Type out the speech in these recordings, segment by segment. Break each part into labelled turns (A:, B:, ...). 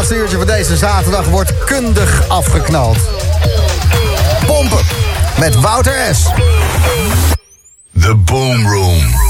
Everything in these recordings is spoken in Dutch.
A: laatste uurtje van deze zaterdag wordt kundig afgeknald. Pompen met Wouter S.
B: The Boom Room.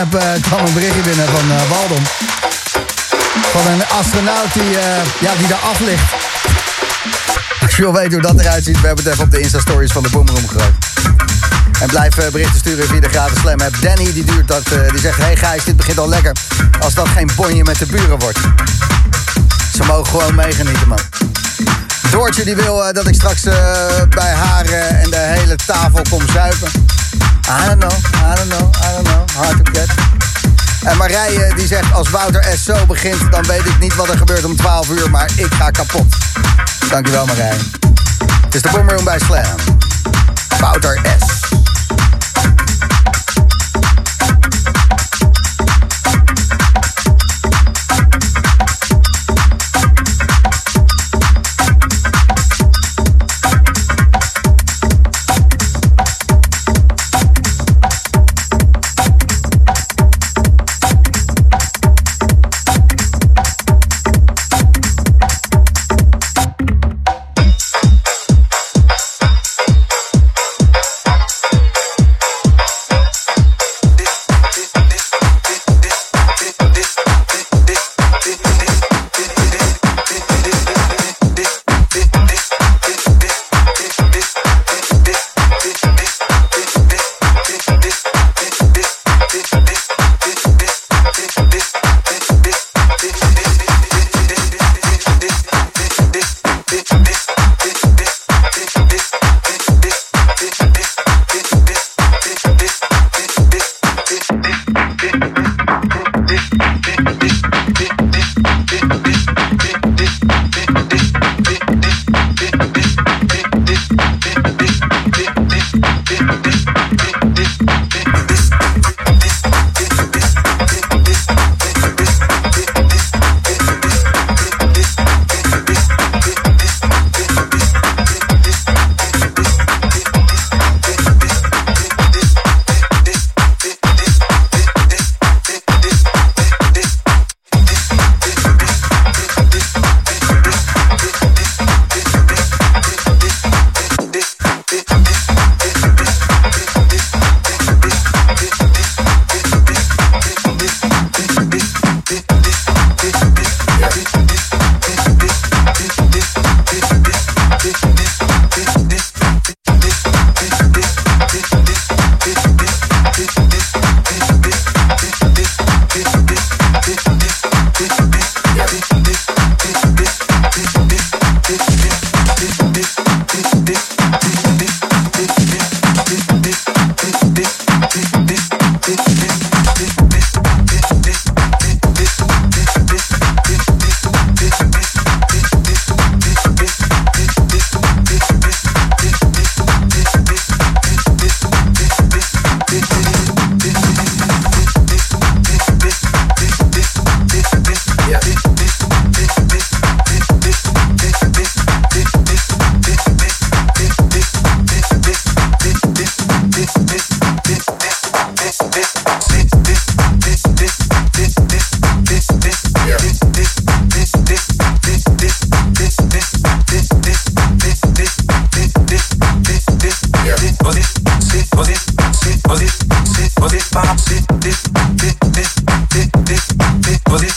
A: hebt, uh, een berichtje binnen van uh, Waldom. Van een astronaut die, uh, ja, die daar af ligt. Als je wil weten hoe dat eruit ziet, we hebben het even op de Insta-stories van de Boomroom gegooid. En blijf berichten sturen via de gratis slam app. Danny die, duurt dat, die zegt, hey Gijs, dit begint al lekker. Als dat geen bonje met de buren wordt. Ze mogen gewoon meegenieten, man. Doortje die wil dat ik straks bij haar en de hele tafel kom zuipen. I don't know, I don't know, En Marije die zegt als Wouter S zo begint... dan weet ik niet wat er gebeurt om 12 uur, maar ik ga kapot. Dankjewel Marije. Het is de Boomroom bij Slam. Wouter S.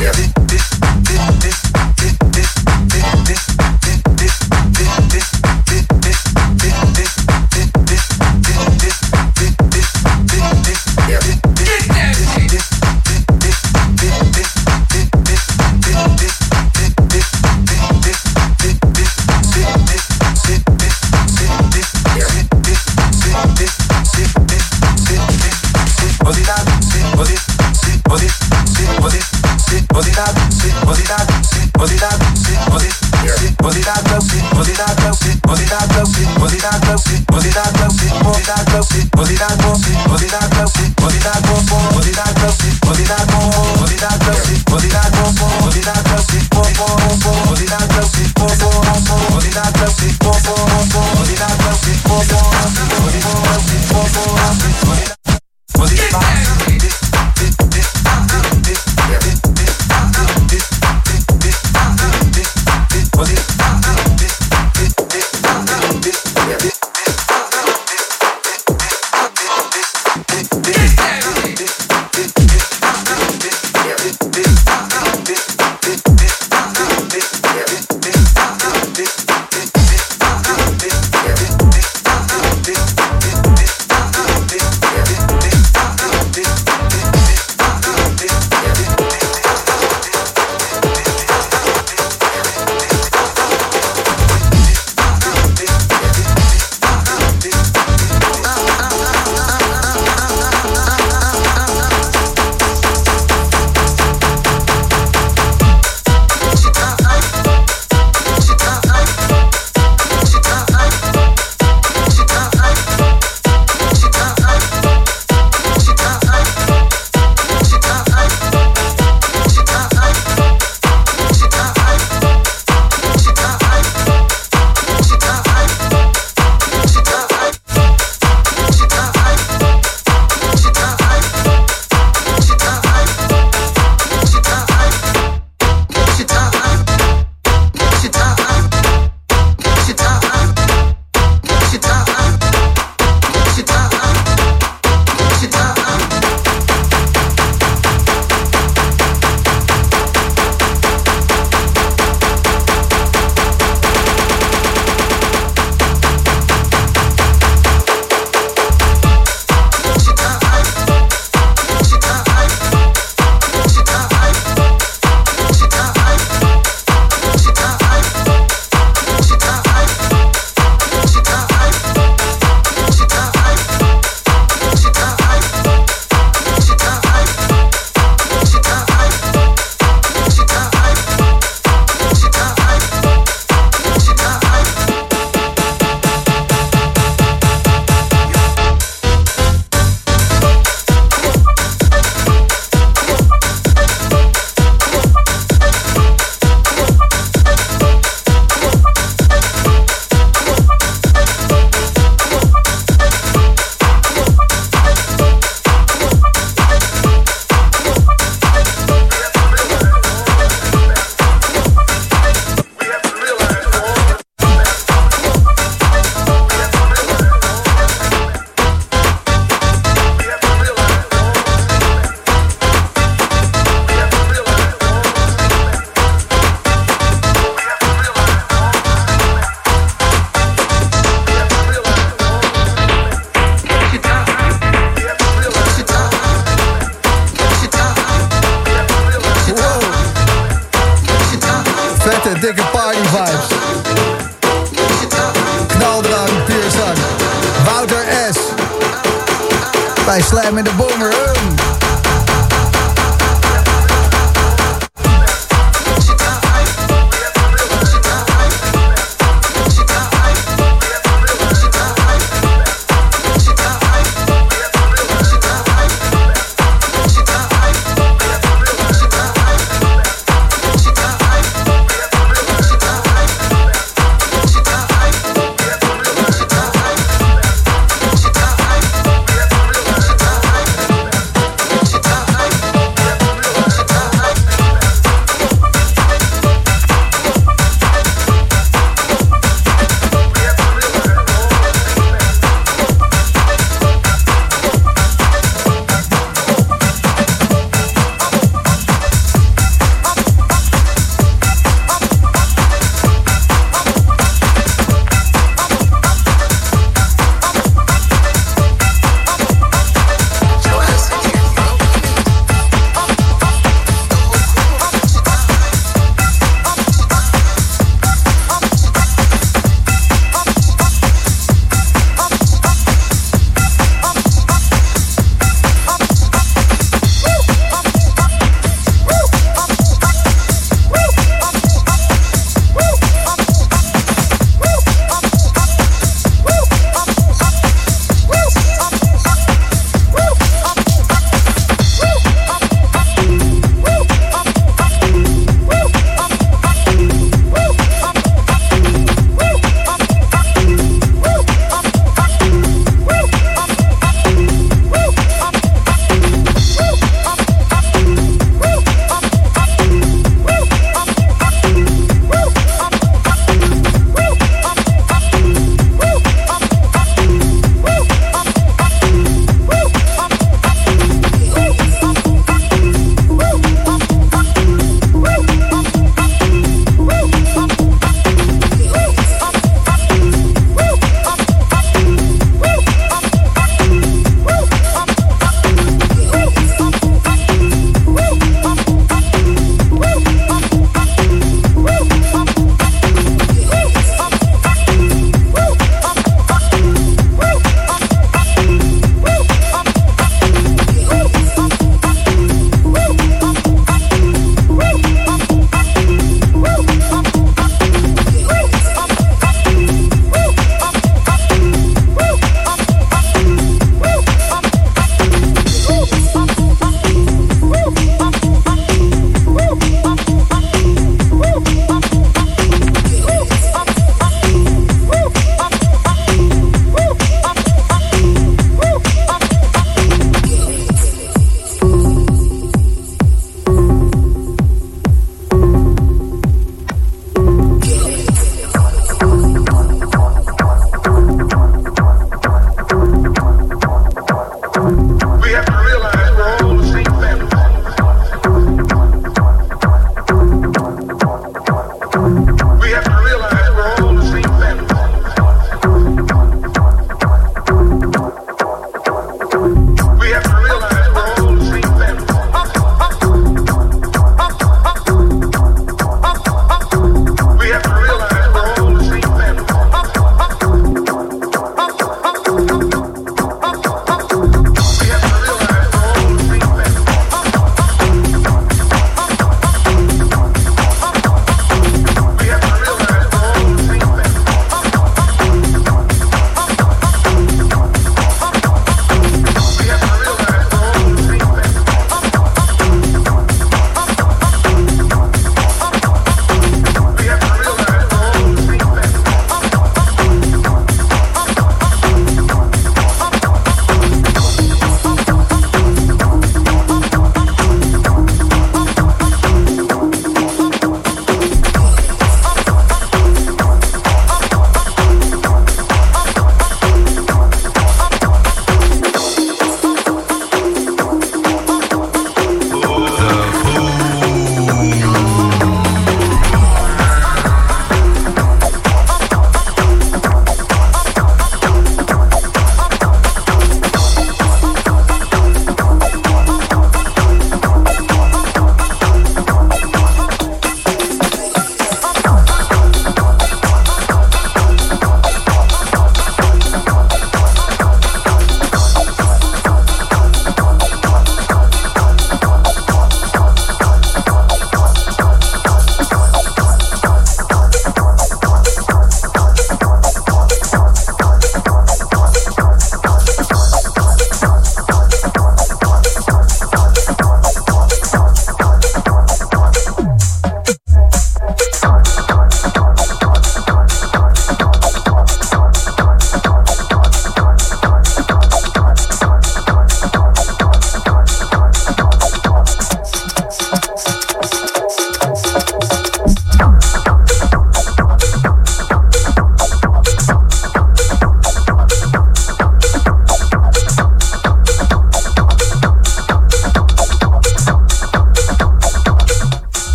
A: Yeah. Was it not dikke party vibes. Knaldrang, Pierzang, Wouter S. wij Slam in de Bomber. Um.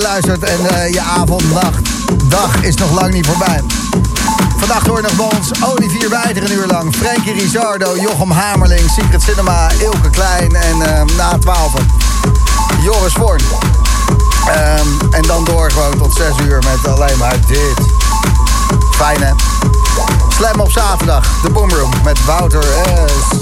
A: Luistert en uh, je avond, nacht, dag is nog lang niet voorbij. Vandaag hoor je nog bij ons Olivier Wijter een uur lang. Frankie Rizardo, Jochem Hamerling, Secret Cinema, Ilke Klein en uh, na 12 Joris Vorn. Um, en dan door gewoon tot 6 uur met alleen maar dit. Fijn hè? Slam op zaterdag, de Boomroom met Wouter S.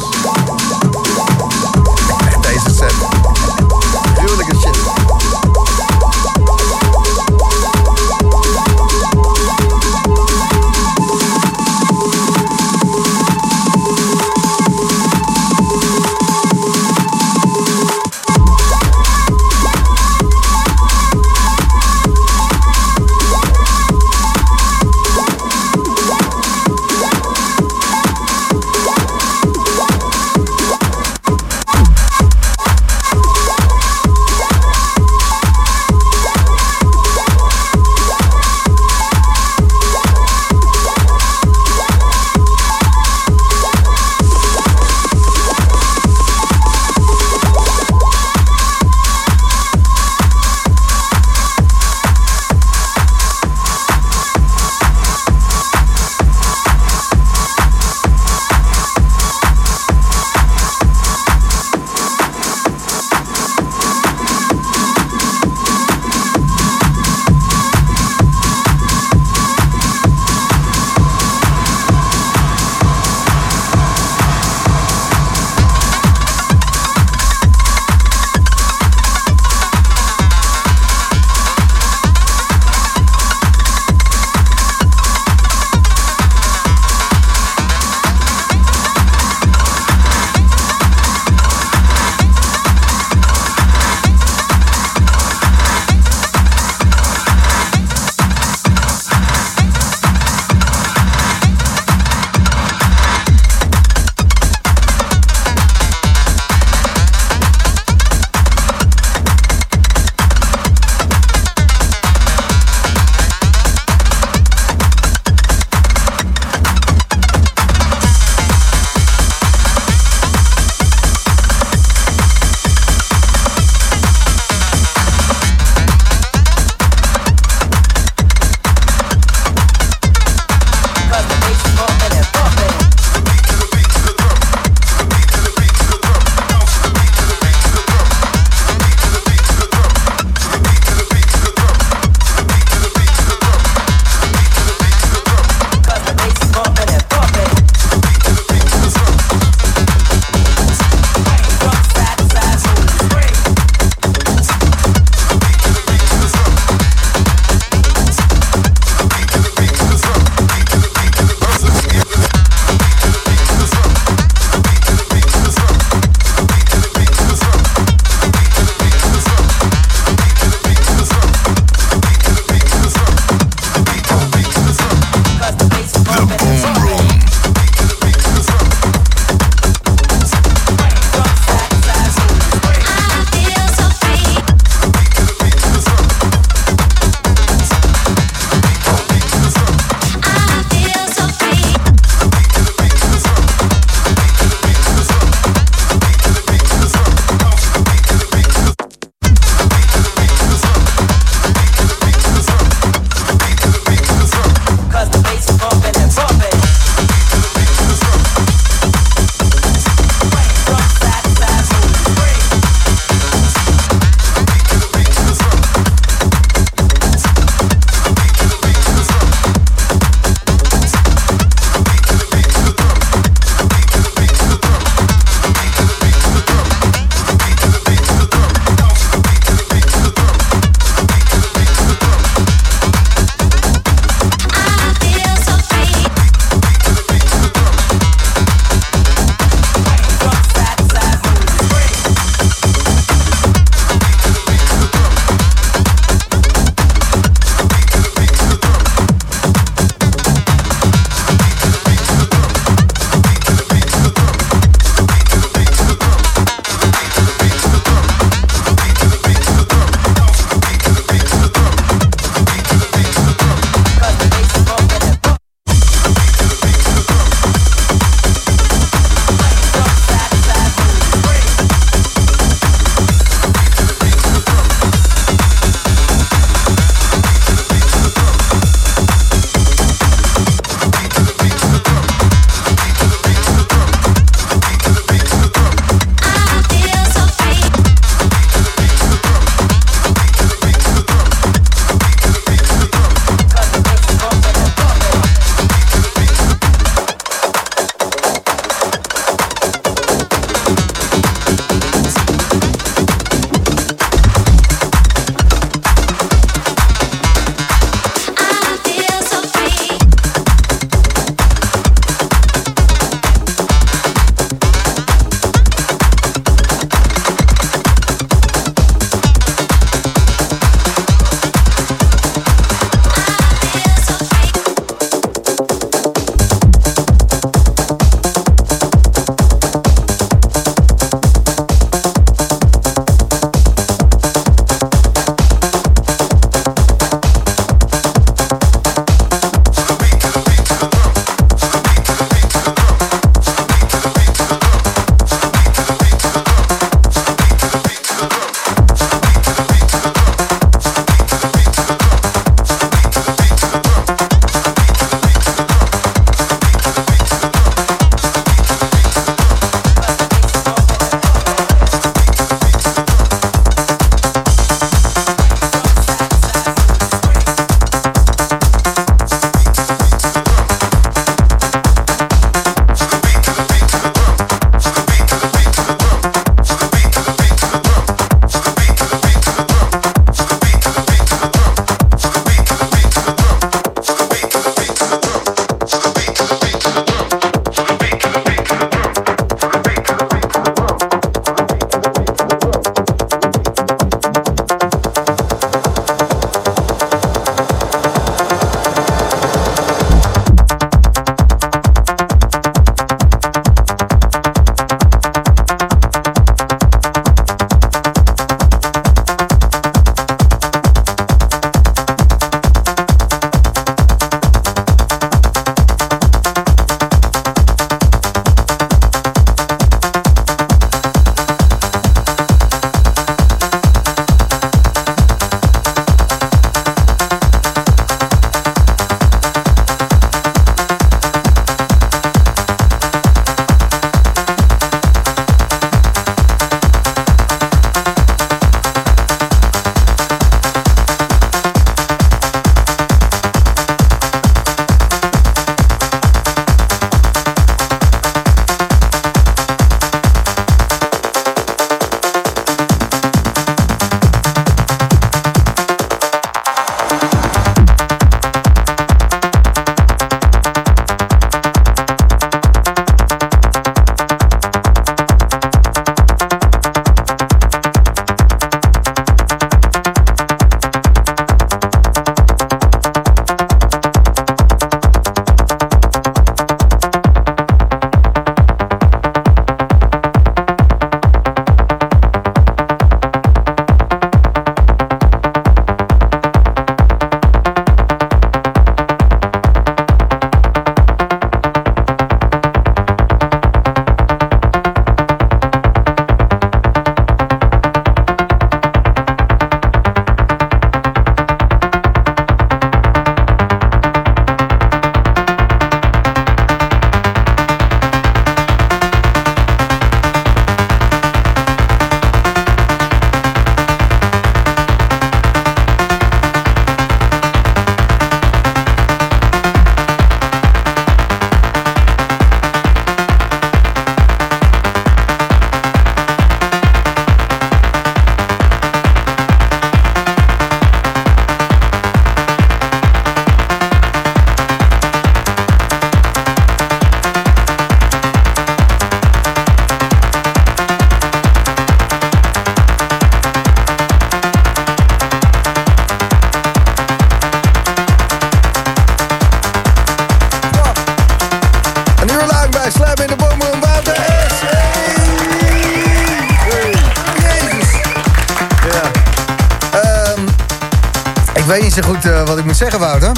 A: moet zeggen, Wouter.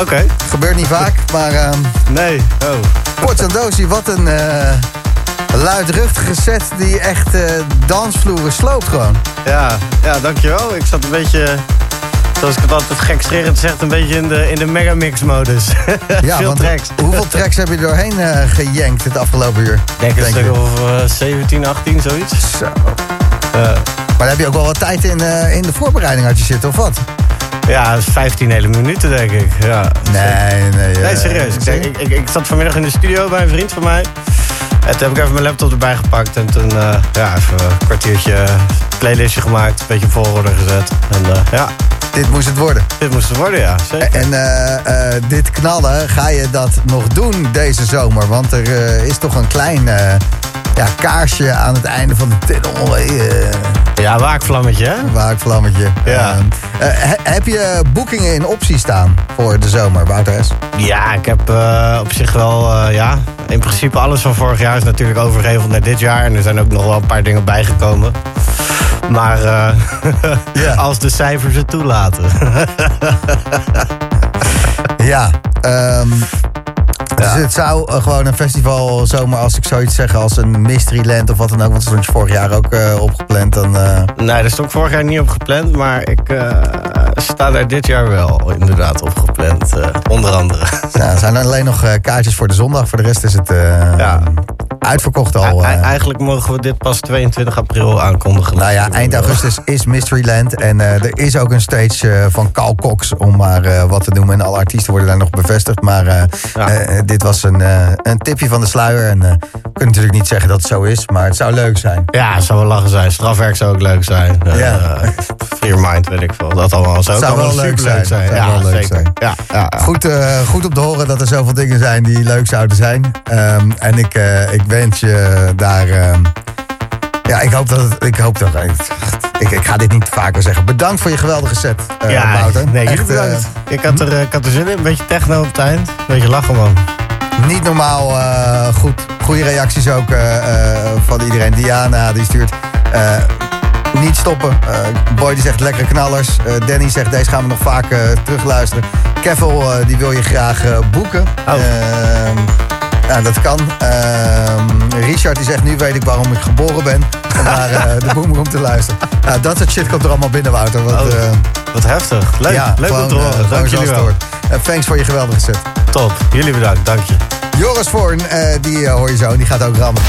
C: Oké.
A: Gebeurt niet vaak, maar... ehm
C: Nee. Oh.
A: Potsandosi, wat een eh, luidruchtige set die echt eh, dansvloeren sloopt gewoon.
C: Ja, ja, dankjewel. Ik zat een beetje, zoals ik het altijd gekscherend zeg, een beetje in de, in de megamix-modus.
A: Ja,
C: Veel
A: want
C: tracks.
A: Hoeveel tracks heb je doorheen eh, gejankt het afgelopen uur?
C: Ik denk
A: Denk je?
C: of eh, 17, 18, zoiets.
A: Zo. Maar daar heb je ook wel wat tijd in, in de voorbereiding had je zitten, of wat?
C: Ja, 15 hele minuten, denk ik. Ja.
A: Nee, nee.
C: Nee,
A: eh,
C: serieus. Ik, denk, ik, ik, ik zat vanmiddag in de studio bij een vriend van mij. En toen heb ik even mijn laptop erbij gepakt. En toen eh, ja, even een kwartiertje playlistje gemaakt. Een beetje volgorde gezet. En eh, ja,
A: Dit moest het worden.
C: dit moest het worden, ja. Zeker.
A: En eh, eh, dit knallen, ga je dat nog doen deze zomer? Want er eh, is toch een klein eh, ja, kaarsje aan het einde van de tunnel.
C: Ja, waakvlammetje, hè?
A: waakvlammetje.
C: Ja.
A: Eh, he- heb je boekingen in optie staan voor de zomer, Wouter S?
C: Ja, ik heb eh, op zich wel, eh, ja... In principe alles van vorig jaar is natuurlijk overgeheveld naar dit jaar. En er zijn ook nog wel een paar dingen bijgekomen. Maar eh,
A: Ja.
C: als de cijfers het toelaten.
A: Ja. ehm, Dus het zou eh, gewoon een festival zomaar, als ik zoiets zeg, als een Mysteryland of wat dan ook. Want dat stond je vorig jaar ook eh, opgepland. Dan, eh,
C: nee, daar stond vorig jaar niet op gepland. Maar ik sta daar dit jaar wel inderdaad op gepland. eh, onder andere.
A: nou, er zijn alleen nog kaartjes voor de zondag. Voor de rest is het
C: Ja.
A: Uitverkocht al. Eh.
C: eigenlijk mogen we dit pas 22 april aankondigen.
A: Nou ja, eind augustus is Mysteryland. En eh, er is ook een stage eh, van Carl Cox, om maar wat te noemen. En alle artiesten worden daar nog bevestigd. Maar
C: Ja.
A: dit was een, een tipje van de sluier. En we kunnen natuurlijk niet zeggen dat het zo is, maar het zou leuk zijn.
C: Ja, het zou wel lachen zijn. Strafwerk zou ook leuk zijn.
A: Ja.
C: Free Mind, weet ik veel. Dat allemaal zou, ook
A: Zou wel leuk zijn. Zou
C: Ja,
A: wel leuk
C: zeker.
A: zijn.
C: Ja.
A: Goed, goed om te horen dat er zoveel dingen zijn die leuk zouden zijn. Ehm, en ik, ik daar. ehm, ja, ik hoop dat het. Ik hoop dat. Ik, ik ga dit niet vaker zeggen. Bedankt voor je geweldige set, eh
C: ja,
A: Wouter.
C: nee,
A: Echt,
C: jullie bedankt.
A: eh,
C: ik, had er, eh, ik had er zin in. Een beetje techno op het eind. Een beetje lachen, man.
A: niet normaal goed. Goede reacties ook van iedereen. Diana die stuurt. niet stoppen. Boy die zegt lekkere knallers. Danny zegt deze gaan we nog vaak terugluisteren. Kevel eh, die wil je graag boeken.
C: Oh.
A: Ja, dat kan. Ehm, Richard die zegt nu weet ik waarom ik geboren ben. Om naar eh, de boomroom te luisteren. Nou, dat soort shit komt er allemaal binnen, Wouter. Want,
C: Oh,
A: eh,
C: Wat heftig. Leuk,
A: ja,
C: leuk om te
A: eh,
C: horen. Dank jullie wel.
A: En thanks voor je geweldige set.
C: Top. Jullie bedankt. Dank je.
A: Joris Voorn, eh, die eh, hoor je zo en die gaat ook rammen.